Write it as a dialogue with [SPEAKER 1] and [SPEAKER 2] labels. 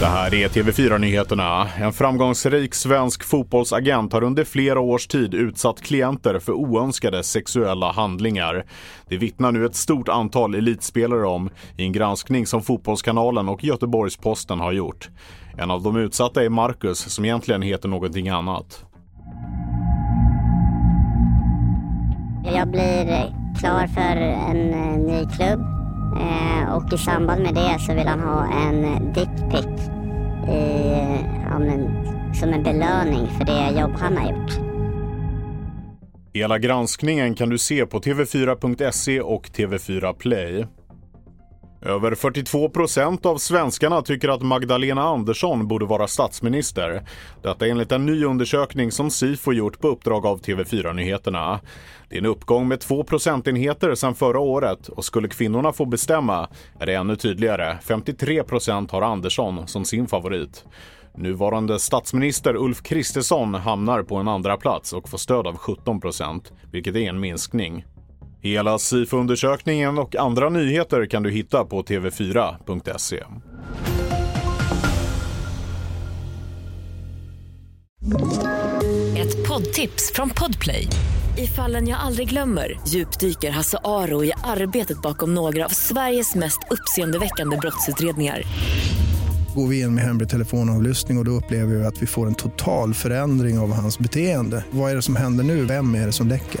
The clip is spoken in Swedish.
[SPEAKER 1] Det här är TV4-nyheterna. En framgångsrik svensk fotbollsagent har under flera års tid utsatt klienter för oönskade sexuella handlingar. Det vittnar nu ett stort antal elitspelare om i en granskning som Fotbollskanalen och Göteborgs-Posten har gjort. En av de utsatta är Marcus som egentligen heter någonting annat.
[SPEAKER 2] Jag blir klar för en eh, ny klubb eh, och i samband med det så vill han ha en dickpic eh, ja, som en belöning för det jobb han har gjort.
[SPEAKER 1] Hela granskningen kan du se på tv4.se och TV4 Play. Över 42 procent av svenskarna tycker att Magdalena Andersson borde vara statsminister. Detta enligt en ny undersökning som Sifo gjort på uppdrag av TV4 Nyheterna. Det är en uppgång med 2 procentenheter sedan förra året och skulle kvinnorna få bestämma är det ännu tydligare. 53 procent har Andersson som sin favorit. Nuvarande statsminister Ulf Kristersson hamnar på en andra plats och får stöd av 17 procent, vilket är en minskning. Hela SIFO-undersökningen och andra nyheter kan du hitta på tv4.se.
[SPEAKER 3] Ett poddtips från Podplay. I fallen jag aldrig glömmer djupdyker Hasse Aro i arbetet bakom några av Sveriges mest uppseendeväckande brottsutredningar
[SPEAKER 4] går vi in med hemlig telefonavlyssning och, och då upplever vi att vi får en total förändring av hans beteende. Vad är det som händer nu? Vem är det som läcker?